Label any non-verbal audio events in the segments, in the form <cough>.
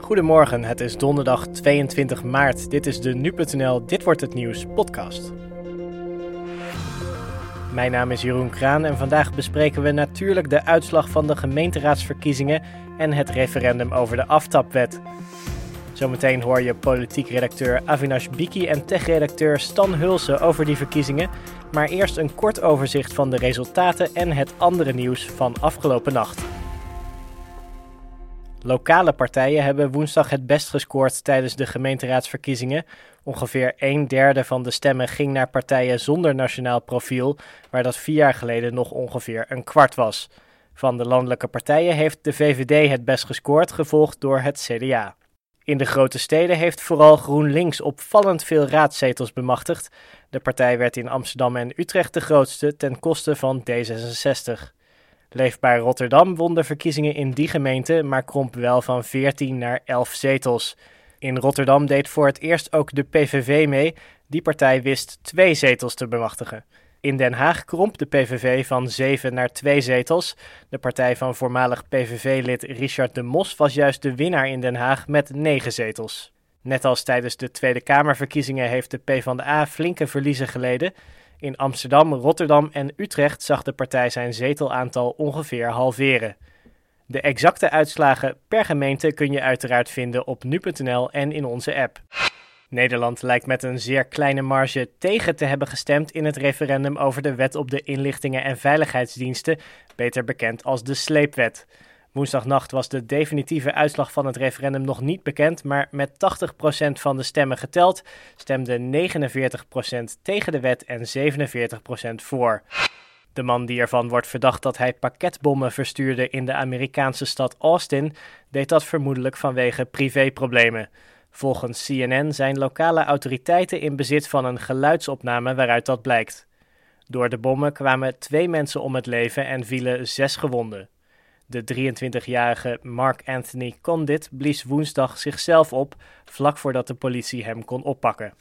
Goedemorgen, het is donderdag 22 maart. Dit is de Nu.nl Dit Wordt Het Nieuws podcast. Mijn naam is Jeroen Kraan en vandaag bespreken we natuurlijk de uitslag van de gemeenteraadsverkiezingen en het referendum over de aftapwet. Zometeen hoor je politiek redacteur Avinash Biki en tech-redacteur Stan Hulsen over die verkiezingen. Maar eerst een kort overzicht van de resultaten en het andere nieuws van afgelopen nacht. Lokale partijen hebben woensdag het best gescoord tijdens de gemeenteraadsverkiezingen. Ongeveer een derde van de stemmen ging naar partijen zonder nationaal profiel, waar dat vier jaar geleden nog ongeveer een kwart was. Van de landelijke partijen heeft de VVD het best gescoord, gevolgd door het CDA. In de grote steden heeft vooral GroenLinks opvallend veel raadzetels bemachtigd. De partij werd in Amsterdam en Utrecht de grootste ten koste van D66. Leefbaar Rotterdam won de verkiezingen in die gemeente, maar kromp wel van 14 naar 11 zetels. In Rotterdam deed voor het eerst ook de PVV mee. Die partij wist twee zetels te bemachtigen. In Den Haag kromp de PVV van 7 naar 2 zetels. De partij van voormalig PVV-lid Richard de Mos was juist de winnaar in Den Haag met 9 zetels. Net als tijdens de Tweede Kamerverkiezingen heeft de PvdA flinke verliezen geleden. In Amsterdam, Rotterdam en Utrecht zag de partij zijn zetelaantal ongeveer halveren. De exacte uitslagen per gemeente kun je uiteraard vinden op nu.nl en in onze app. Nederland lijkt met een zeer kleine marge tegen te hebben gestemd in het referendum over de wet op de inlichtingen en veiligheidsdiensten, beter bekend als de sleepwet. Woensdagnacht was de definitieve uitslag van het referendum nog niet bekend, maar met 80% van de stemmen geteld stemde 49% tegen de wet en 47% voor. De man die ervan wordt verdacht dat hij pakketbommen verstuurde in de Amerikaanse stad Austin, deed dat vermoedelijk vanwege privéproblemen. Volgens CNN zijn lokale autoriteiten in bezit van een geluidsopname waaruit dat blijkt. Door de bommen kwamen twee mensen om het leven en vielen zes gewonden. De 23-jarige Mark Anthony Condit blies woensdag zichzelf op, vlak voordat de politie hem kon oppakken.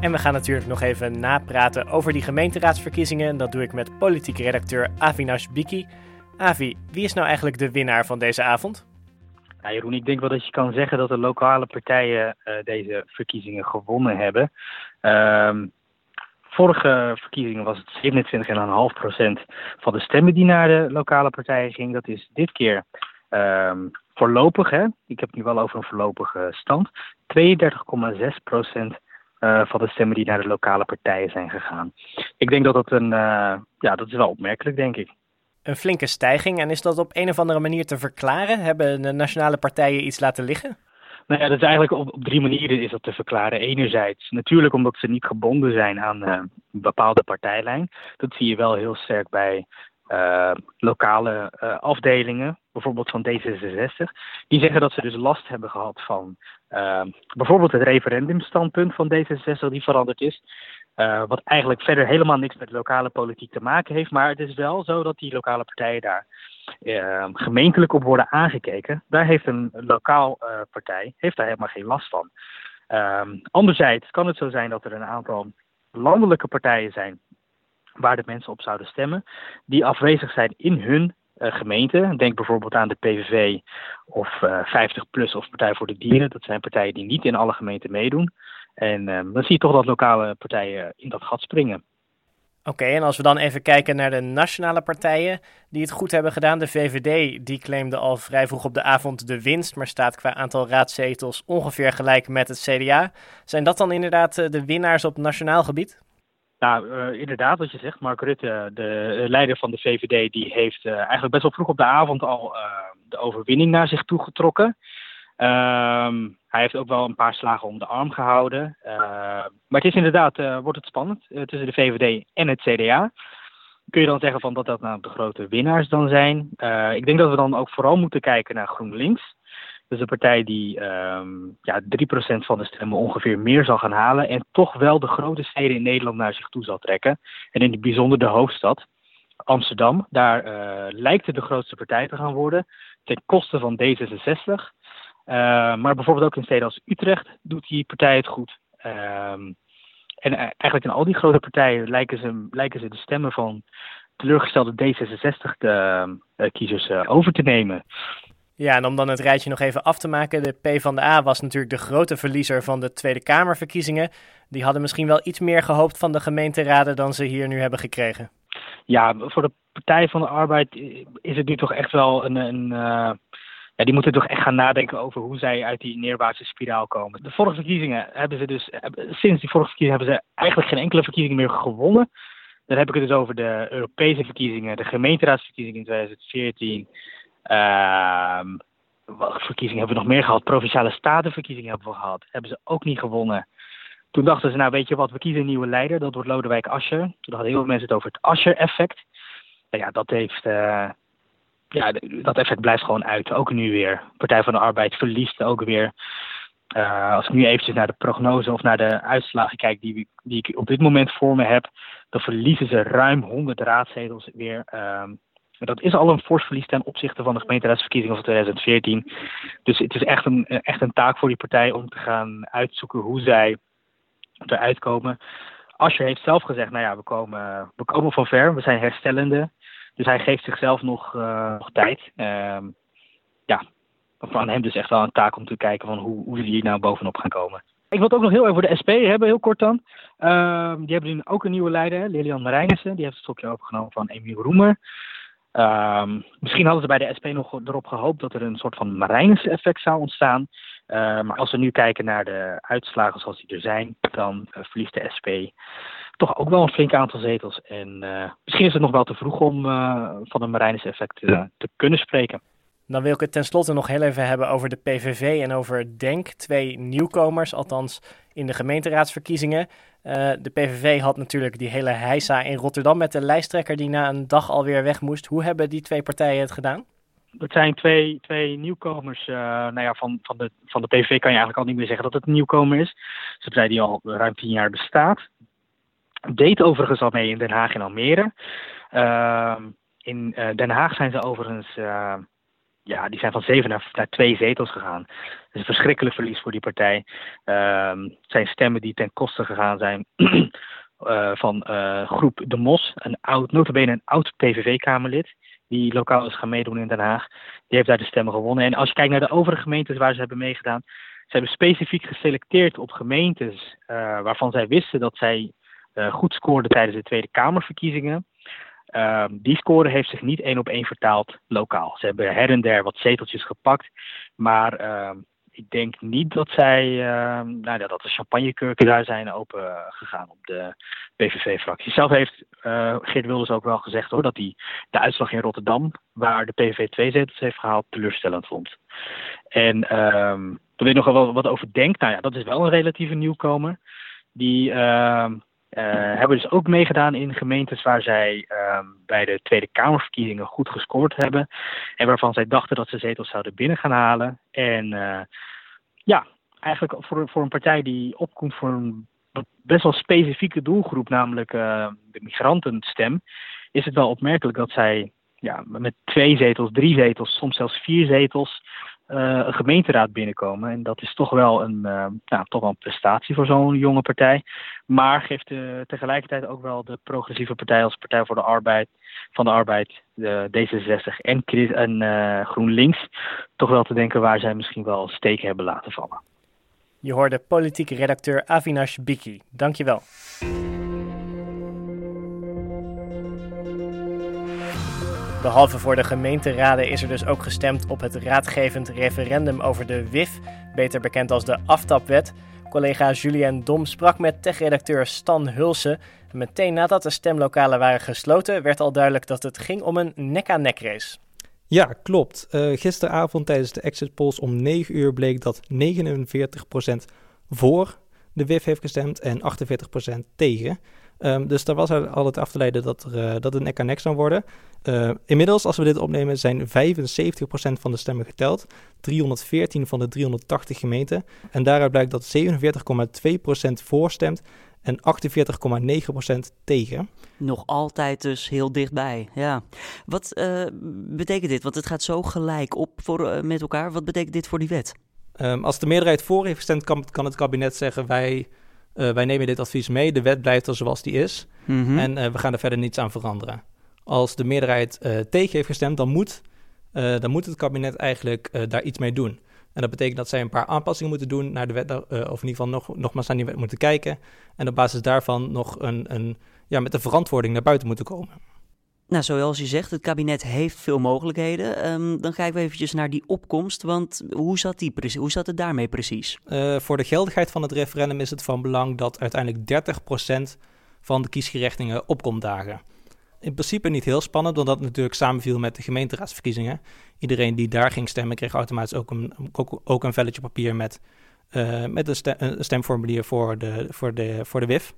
En we gaan natuurlijk nog even napraten over die gemeenteraadsverkiezingen. En dat doe ik met politiek redacteur Avinash Biki. Avi, wie is nou eigenlijk de winnaar van deze avond? Nou, Jeroen, ik denk wel dat je kan zeggen dat de lokale partijen uh, deze verkiezingen gewonnen hebben. Uh, vorige verkiezingen was het 27,5% van de stemmen die naar de lokale partijen ging. Dat is dit keer uh, voorlopig, hè? ik heb het nu wel over een voorlopige stand, 32,6% uh, van de stemmen die naar de lokale partijen zijn gegaan. Ik denk dat dat een, uh, ja, dat is wel opmerkelijk, denk ik. Een flinke stijging. En is dat op een of andere manier te verklaren? Hebben de nationale partijen iets laten liggen? Nou ja, dat is eigenlijk op, op drie manieren is dat te verklaren. Enerzijds natuurlijk omdat ze niet gebonden zijn aan uh, een bepaalde partijlijn. Dat zie je wel heel sterk bij uh, lokale uh, afdelingen, bijvoorbeeld van D66. Die zeggen dat ze dus last hebben gehad van uh, bijvoorbeeld het referendumstandpunt van D66 die veranderd is. wat eigenlijk verder helemaal niks met lokale politiek te maken heeft. Maar het is wel zo dat die lokale partijen daar gemeentelijk op worden aangekeken. Daar heeft een lokaal partij heeft daar helemaal geen last van. anderzijds kan het zo zijn dat er een aantal landelijke partijen zijn waar de mensen op zouden stemmen, die afwezig zijn in hun uh, gemeente. Denk bijvoorbeeld aan de PVV of uh, eh, 50PLUS of Partij voor de Dieren. Dat zijn partijen die niet in alle gemeenten meedoen. En uh, dan zie je toch dat lokale partijen in dat gat springen. Oké, en als we dan even kijken naar de nationale partijen die het goed hebben gedaan. De VVD die claimde al vrij vroeg op de avond de winst, maar staat qua aantal raadzetels ongeveer gelijk met het CDA. Zijn dat dan inderdaad de winnaars op nationaal gebied? Nou, uh, inderdaad, wat je zegt, Mark Rutte, de leider van de VVD, die heeft uh, eigenlijk best wel vroeg op de avond al de overwinning naar zich toe getrokken. Um, hij heeft ook wel een paar slagen om de arm gehouden. maar het is inderdaad, wordt het spannend tussen de VVD en het CDA. Kun je dan zeggen van dat dat nou de grote winnaars dan zijn? ik denk dat we dan ook vooral moeten kijken naar GroenLinks. Dus een partij die um, ja, 3% van de stemmen ongeveer meer zal gaan halen. En toch wel de grote steden in Nederland naar zich toe zal trekken. En in het bijzonder de hoofdstad, Amsterdam. Daar lijkt het de grootste partij te gaan worden. Ten koste van D66. Uh, maar bijvoorbeeld ook in steden als Utrecht doet die partij het goed. Um, en eigenlijk in al die grote partijen lijken ze, lijken ze de stemmen van teleurgestelde D66-kiezers over te nemen. Ja, en om dan het rijtje nog even af te maken. De PvdA was natuurlijk de grote verliezer van de Tweede Kamerverkiezingen. Die hadden misschien wel iets meer gehoopt van de gemeenteraden dan ze hier nu hebben gekregen. Ja, voor de Partij van de Arbeid is het nu toch echt wel een. een ja, die moeten toch echt gaan nadenken over hoe zij uit die neerwaartse spiraal komen. De vorige verkiezingen hebben ze dus. Sinds die vorige verkiezingen hebben ze eigenlijk geen enkele verkiezing meer gewonnen. Dan heb ik het dus over de Europese verkiezingen, de gemeenteraadsverkiezingen in 2014. Uh, welke verkiezingen hebben we nog meer gehad? Provinciale statenverkiezingen hebben we gehad. Hebben ze ook niet gewonnen. Toen dachten ze, nou weet je wat, we kiezen een nieuwe leider. Dat wordt Lodewijk Asscher. Toen hadden heel veel mensen het over het Asscher-effect. Nou ja, dat heeft... Uh, ja, dat effect blijft gewoon uit. Ook nu weer. Partij van de Arbeid verliest ook weer. Uh, als ik nu eventjes naar de prognose of naar de uitslagen kijk die, die ik op dit moment voor me heb, dan verliezen ze ruim 100 raadzetels weer. Uh, dat is al een fors verlies ten opzichte van de gemeenteraadsverkiezingen van 2014. Dus het is echt een, echt een taak voor die partij om te gaan uitzoeken hoe zij eruit komen. Asscher heeft zelf gezegd, nou ja, we komen, we komen van ver, we zijn herstellende. Dus hij geeft zichzelf nog, uh, nog tijd. Uh, ja, van hem dus echt wel een taak om te kijken van hoe, hoe ze hier nou bovenop gaan komen. Ik wil het ook nog heel even voor de SP hebben, heel kort dan. Uh, die hebben nu ook een nieuwe leider, Lilian Marijnissen. Die heeft het stokje overgenomen van Emiel Roemer. Uh, misschien hadden ze bij de SP nog erop gehoopt dat er een soort van Marijnissen effect zou ontstaan. Maar als we nu kijken naar de uitslagen zoals die er zijn, dan uh, verliest de SP toch ook wel een flink aantal zetels. En uh, misschien is het nog wel te vroeg om van een Marijnissen effect te kunnen spreken. Dan wil ik het tenslotte nog heel even hebben over de PVV en over DENK. Twee nieuwkomers, althans in de gemeenteraadsverkiezingen. Uh, de PVV had natuurlijk die hele heisa in Rotterdam met de lijsttrekker die na een dag alweer weg moest. Hoe hebben die twee partijen het gedaan? Het zijn twee, twee nieuwkomers. Uh, nou ja, van, van, de, van de PVV kan je eigenlijk al niet meer zeggen dat het een nieuwkomer is. Het is een partij die al ruim tien jaar bestaat. Deed overigens al mee in Den Haag en Almere. Uh, in Den Haag zijn ze overigens ja, die zijn van zeven naar, twee zetels gegaan. Dat is een verschrikkelijk verlies voor die partij. Uh, het zijn stemmen die ten koste gegaan zijn uh, <clears throat> van groep De Mos, een oud, notabene een oud PVV-kamerlid, die lokaal is gaan meedoen in Den Haag. Die heeft daar de stemmen gewonnen. En als je kijkt naar de overige gemeentes waar ze hebben meegedaan, ze hebben specifiek geselecteerd op gemeentes waarvan zij wisten dat zij goed scoorden tijdens de Tweede Kamerverkiezingen. Uh, die score heeft zich niet één op één vertaald lokaal. Ze hebben her en der wat zeteltjes gepakt, maar uh, ik denk niet dat zij, uh, nou, dat de champagnekurken daar zijn open gegaan op de PVV-fractie. Zelf heeft uh, Geert Wilders ook wel gezegd hoor, dat hij de uitslag in Rotterdam, waar de PVV twee zetels heeft gehaald, teleurstellend vond. En ehm, toen weet ik nog wel wat over denk. Nou ja, dat is wel een relatieve nieuwkomer. Die hebben dus ook meegedaan in gemeentes waar zij uh, bij de Tweede Kamerverkiezingen goed gescoord hebben. En waarvan zij dachten dat ze zetels zouden binnen gaan halen. En uh, ja, eigenlijk voor, voor een partij die opkomt voor een best wel specifieke doelgroep, namelijk de migrantenstem, is het wel opmerkelijk dat zij ja, met twee zetels, drie zetels, soms zelfs vier zetels een gemeenteraad binnenkomen. En dat is toch wel een, uh, nou, toch wel een prestatie voor zo'n jonge partij. Maar geeft uh, tegelijkertijd ook wel de progressieve partij als Partij voor de Arbeid, van de Arbeid, de D66 en, en GroenLinks, toch wel te denken waar zij misschien wel steken hebben laten vallen. Je hoorde politieke redacteur Avinash Biki. Dankjewel. Behalve voor de gemeenteraden is er dus ook gestemd op het raadgevend referendum over de WIF, beter bekend als de aftapwet. Collega Julien Dom sprak met techredacteur Stan Hulsen. Meteen nadat de stemlokalen waren gesloten, werd al duidelijk dat het ging om een nek-aan-nek race. Ja, klopt. Uh, gisteravond tijdens de exit polls om 9 uur bleek dat 49% voor de WIF heeft gestemd en 48% tegen. Um, dus daar was al het af te leiden dat, er, uh, dat het nek aan nek zou worden. Uh, inmiddels, als we dit opnemen, zijn 75% van de stemmen geteld. 314 van de 380 gemeenten. En daaruit blijkt dat 47,2% voorstemt en 48,9% tegen. Nog altijd dus heel dichtbij, ja. Wat uh, betekent dit? Want het gaat zo gelijk op voor, met elkaar. Wat betekent dit voor die wet? Um, als de meerderheid voor heeft gestemd, kan, kan het kabinet zeggen... wij uh, wij nemen dit advies mee, de wet blijft er zoals die is. Mm -hmm. En uh, we gaan er verder niets aan veranderen. als de meerderheid tegen heeft gestemd, dan moet, dan moet het kabinet eigenlijk daar iets mee doen. En dat betekent dat zij een paar aanpassingen moeten doen naar de wet, of in ieder geval nog, nogmaals naar die wet moeten kijken. En op basis daarvan nog een, een, ja, met de verantwoording naar buiten moeten komen. Nou, zoals je zegt, het kabinet heeft veel mogelijkheden. Ehm, dan kijken we eventjes naar die opkomst, want hoe zat, die, hoe zat het daarmee precies? Uh, voor de geldigheid van het referendum is het van belang dat uiteindelijk 30% van de kiesgerechtigden opkomt dagen. In principe niet heel spannend, omdat het natuurlijk samenviel met de gemeenteraadsverkiezingen. Iedereen die daar ging stemmen kreeg automatisch ook een, ook, een velletje papier met, uh, met een, een, stemformulier voor de, voor de, voor de WIF.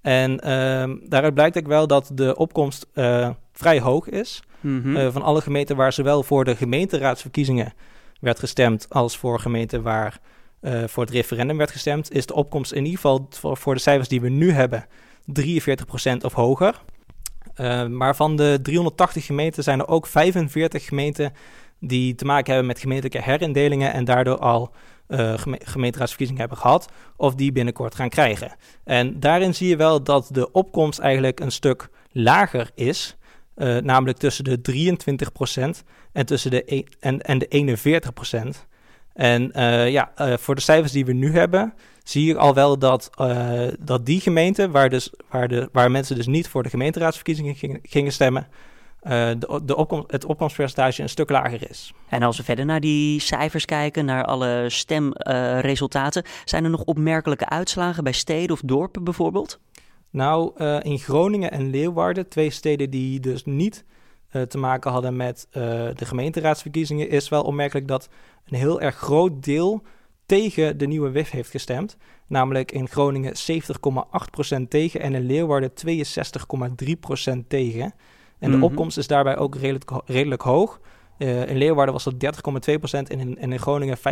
En uh, daaruit blijkt ook wel dat de opkomst uh, vrij hoog is. Mm -hmm. van alle gemeenten waar zowel voor de gemeenteraadsverkiezingen werd gestemd als voor gemeenten waar uh, voor het referendum werd gestemd, is de opkomst in ieder geval voor, voor de cijfers die we nu hebben 43% of hoger. maar van de 380 gemeenten zijn er ook 45 gemeenten die te maken hebben met gemeentelijke herindelingen en daardoor al uh, gemeenteraadsverkiezingen hebben gehad, of die binnenkort gaan krijgen. En daarin zie je wel dat de opkomst eigenlijk een stuk lager is, uh, namelijk tussen de 23% en, tussen de en, en de 41%. En uh, ja, voor de cijfers die we nu hebben, zie je al wel dat, dat die gemeenten, waar, dus, waar, de, waar mensen dus niet voor de gemeenteraadsverkiezingen gingen, stemmen, de, de opkomst, het opkomstpercentage een stuk lager is. En als we verder naar die cijfers kijken, naar alle stemresultaten, uh, zijn er nog opmerkelijke uitslagen bij steden of dorpen bijvoorbeeld? Nou, uh, in Groningen en Leeuwarden, twee steden die dus niet te maken hadden met de gemeenteraadsverkiezingen, is wel opmerkelijk dat een heel erg groot deel tegen de nieuwe WIF heeft gestemd. Namelijk in Groningen 70,8% tegen en in Leeuwarden 62,3% tegen. En de mhm. opkomst is daarbij ook redelijk, redelijk hoog. Uh, in Leeuwarden was dat 30,2% en in, en in Groningen 35,9%.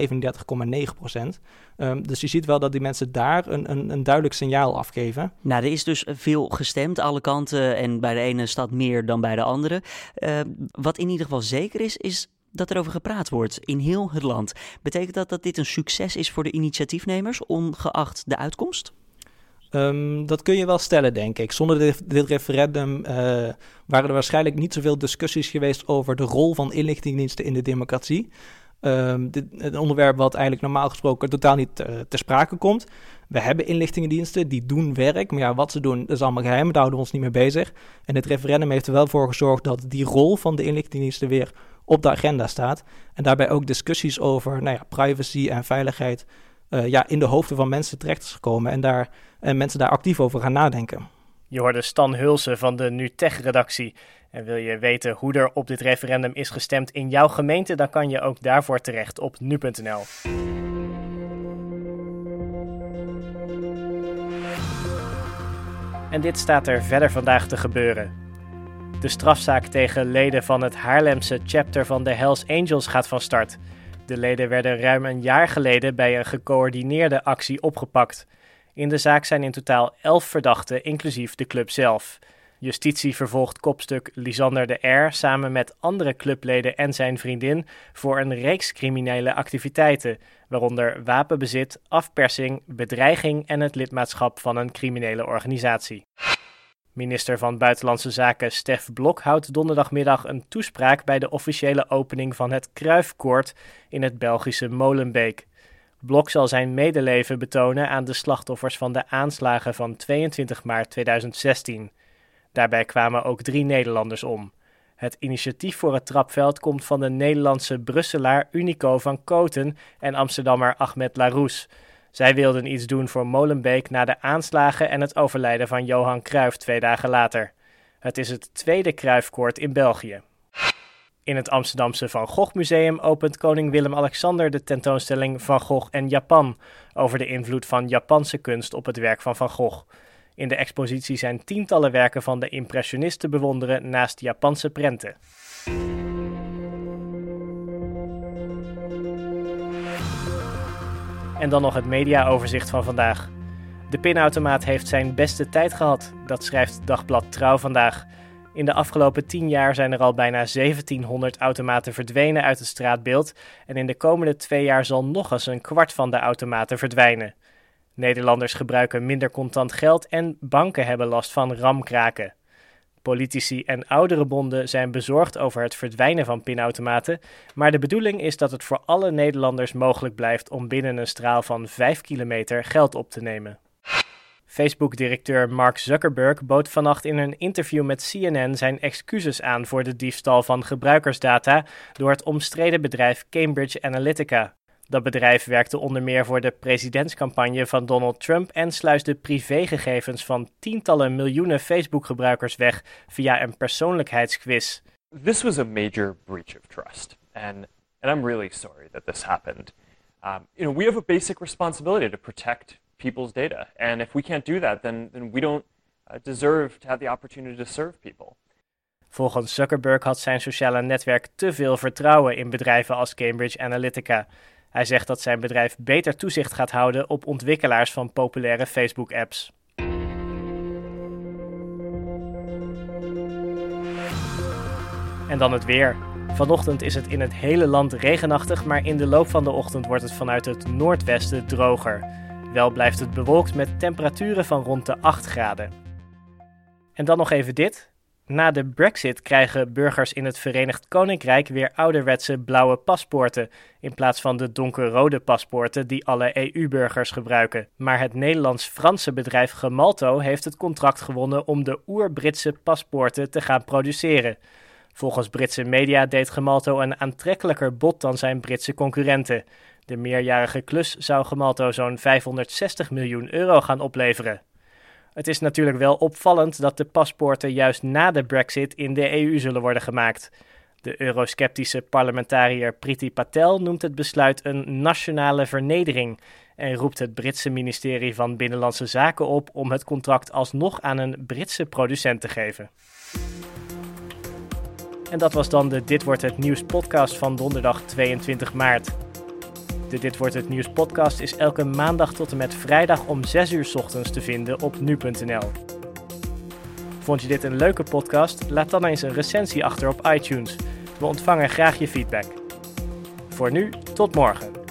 Um, ehm, dus je ziet wel dat die mensen daar een, een, een, duidelijk signaal afgeven. Nou, er is dus veel gestemd, alle kanten. En bij de ene stad meer dan bij de andere. Uh, wat in ieder geval zeker is, is dat er over gepraat wordt in heel het land. Betekent dat dat dit een succes is voor de initiatiefnemers, ongeacht de uitkomst? Um, dat kun je wel stellen, denk ik. Zonder dit, referendum uh, waren er waarschijnlijk niet zoveel discussies geweest over de rol van inlichtingendiensten in de democratie. Um, dit, een onderwerp wat eigenlijk normaal gesproken totaal niet uh, ter sprake komt. We hebben inlichtingendiensten, die doen werk. Maar ja, wat ze doen, is allemaal geheim. Daar houden we ons niet mee bezig. En het referendum heeft er wel voor gezorgd dat die rol van de inlichtingendiensten weer op de agenda staat. En daarbij ook discussies over nou ja, privacy en veiligheid uh, ja, in de hoofden van mensen terecht is gekomen en, daar, mensen daar actief over gaan nadenken. Je hoorde Stan Hulsen van de NuTech-redactie. En wil je weten hoe er op dit referendum is gestemd in jouw gemeente, dan kan je ook daarvoor terecht op nu.nl. En dit staat er verder vandaag te gebeuren. De strafzaak tegen leden van het Haarlemse chapter van de Hells Angels gaat van start. De leden werden ruim een jaar geleden bij een gecoördineerde actie opgepakt. In de zaak zijn in totaal elf verdachten, inclusief de club zelf. Justitie vervolgt kopstuk Lisander de R samen met andere clubleden en zijn vriendin voor een reeks criminele activiteiten, waaronder wapenbezit, afpersing, bedreiging en het lidmaatschap van een criminele organisatie. Minister van Buitenlandse Zaken Stef Blok houdt donderdagmiddag een toespraak bij de officiële opening van het Kruifkoord in het Belgische Molenbeek. Blok zal zijn medeleven betonen aan de slachtoffers van de aanslagen van 22 maart 2016. Daarbij kwamen ook drie Nederlanders om. Het initiatief voor het trapveld komt van de Nederlandse Brusselaar Unico van Koten en Amsterdammer Ahmed Larousse. Zij wilden iets doen voor Molenbeek na de aanslagen en het overlijden van Johan Cruijff twee dagen later. Het is het tweede Cruijffkoord in België. In het Amsterdamse Van Gogh Museum opent koning Willem-Alexander de tentoonstelling Van Gogh en Japan over de invloed van Japanse kunst op het werk van Van Gogh. In de expositie zijn tientallen werken van de impressionisten bewonderen naast Japanse prenten. En dan nog het mediaoverzicht van vandaag. De pinautomaat heeft zijn beste tijd gehad, dat schrijft Dagblad Trouw vandaag. In de afgelopen 10 jaar zijn er al bijna 1700 automaten verdwenen uit het straatbeeld en in de komende twee jaar zal nog eens een kwart van de automaten verdwijnen. Nederlanders gebruiken minder contant geld en banken hebben last van ramkraken. Politici en oudere bonden zijn bezorgd over het verdwijnen van pinautomaten, maar de bedoeling is dat het voor alle Nederlanders mogelijk blijft om binnen een straal van 5 kilometer geld op te nemen. Facebook-directeur Mark Zuckerberg bood vannacht in een interview met CNN zijn excuses aan voor de diefstal van gebruikersdata door het omstreden bedrijf Cambridge Analytica. Dat bedrijf werkte onder meer voor de presidentscampagne van Donald Trump en sluisde privégegevens van tientallen miljoenen Facebook-gebruikers weg via een persoonlijkheidsquiz. This was a major breach of trust, and and I'm really sorry that this happened. Um, you know, we have a basic responsibility to protect people's data, and if we can't do that, then then we don't uh, deserve to have the opportunity to serve people. Volgens Zuckerberg had zijn sociale netwerk te veel vertrouwen in bedrijven als Cambridge Analytica. Hij zegt dat zijn bedrijf beter toezicht gaat houden op ontwikkelaars van populaire Facebook-apps. En dan het weer. Vanochtend is het in het hele land regenachtig, maar in de loop van de ochtend wordt het vanuit het noordwesten droger. Wel blijft het bewolkt met temperaturen van rond de 8 graden. En dan nog even dit. Na de Brexit krijgen burgers in het Verenigd Koninkrijk weer ouderwetse blauwe paspoorten, in plaats van de donkerrode paspoorten die alle EU-burgers gebruiken. Maar het Nederlands-Franse bedrijf Gemalto heeft het contract gewonnen om de oer-Britse paspoorten te gaan produceren. Volgens Britse media deed Gemalto een aantrekkelijker bod dan zijn Britse concurrenten. De meerjarige klus zou Gemalto zo'n 560 miljoen euro gaan opleveren. Het is natuurlijk wel opvallend dat de paspoorten juist na de Brexit in de EU zullen worden gemaakt. De eurosceptische parlementariër Priti Patel noemt het besluit een nationale vernedering en roept het Britse ministerie van Binnenlandse Zaken op om het contract alsnog aan een Britse producent te geven. En dat was dan de Dit wordt het nieuws podcast van donderdag 22 maart. De Dit wordt het nieuws podcast is elke maandag tot en met vrijdag om 6 uur ochtends te vinden op nu.nl. Vond je dit een leuke podcast? Laat dan eens een recensie achter op iTunes. We ontvangen graag je feedback. Voor nu, tot morgen.